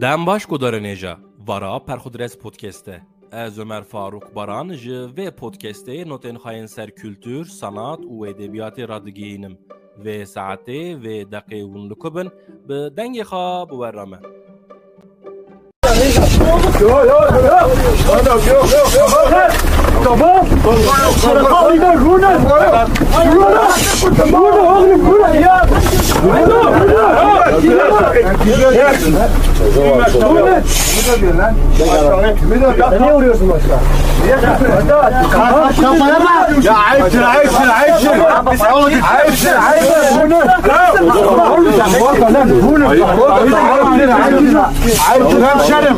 Dem baş godareneja vara perxudres podcast'te. Ez Ömer Faruk Baran ji ve podcast'te noten xayên ser kültür, sanat û edebiyatê radigihînim. Vê saetê vê deqê hûn li ku bin bi dengê xwe biwere me. Tamam. Karakalıyla Runa. Runa. Runa oğlum Runa ya. Runa. Ne vuruyorsun başka? Kafana bak. Ya ayıptır, ayıptır, ayıptır. Ayıptır, ayıptır. Hemşerim.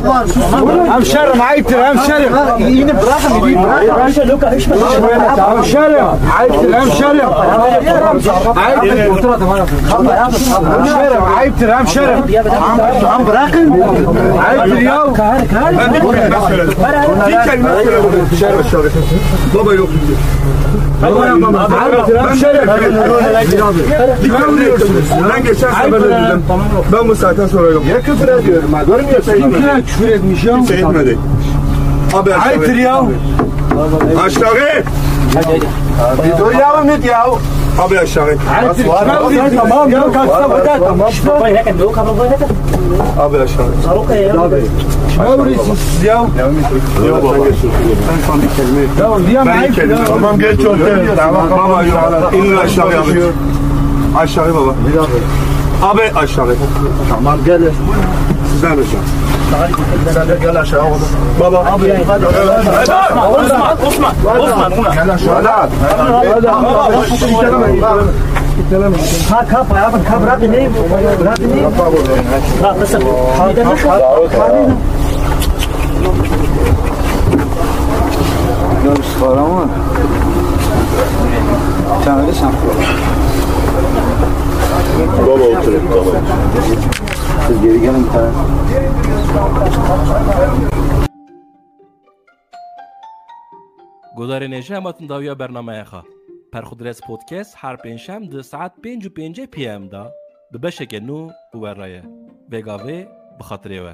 Hemşerim, ayıptır, hemşerim. Yine bırakın. Yine bırakın. Hemşerim, ayıptır, hemşerim. Ayıptır. Hemşerim, ayıptır, hemşerim. Tamam bırakın. Ayıptır ya. Bir kelime söyledim. Baba yok. Ayıptır, hemşerim. Dikkat ediyorsunuz. Ben geçen sefer de dedim. Ben bu saatten sonra yok. Ya küfür ediyorum ha. Görmüyorsun. Kimkine küfür etmiş ya? Kimse etmedi. Abi aşağı. ya. Aşağı. Bir dur ya Ümit ya. Abi aşağı. Tamam ya kalksa bakar tamam. Abi aşağı. Ne vuruyorsun siz ya? Yok. Ya mi Ben ayıp kendim. ya? Tamam geç oldu. Tamam baba yok. İnin aşağı abi. Aşağı baba. Abi aşağı. Tamam gel. Sizden aşağı. De gel aşağı oğlum. Baba. Abi. Gel aşağı. Hadi. Ha kap ayağım kap bırakın ne? Bırakın ne? Bırakın. Bir de nasıl? Ya sigara mı? Bir tane de sen Baba oturun tamam. Siz geri gelin bir tane. tamam. گزارنه جمعتون داویا برنامه خواه پرخودرس پودکست هر پنجشم ده ساعت پنج و پنجه پی ام دا به بشک نو بورنایه بگاوه بخاطره و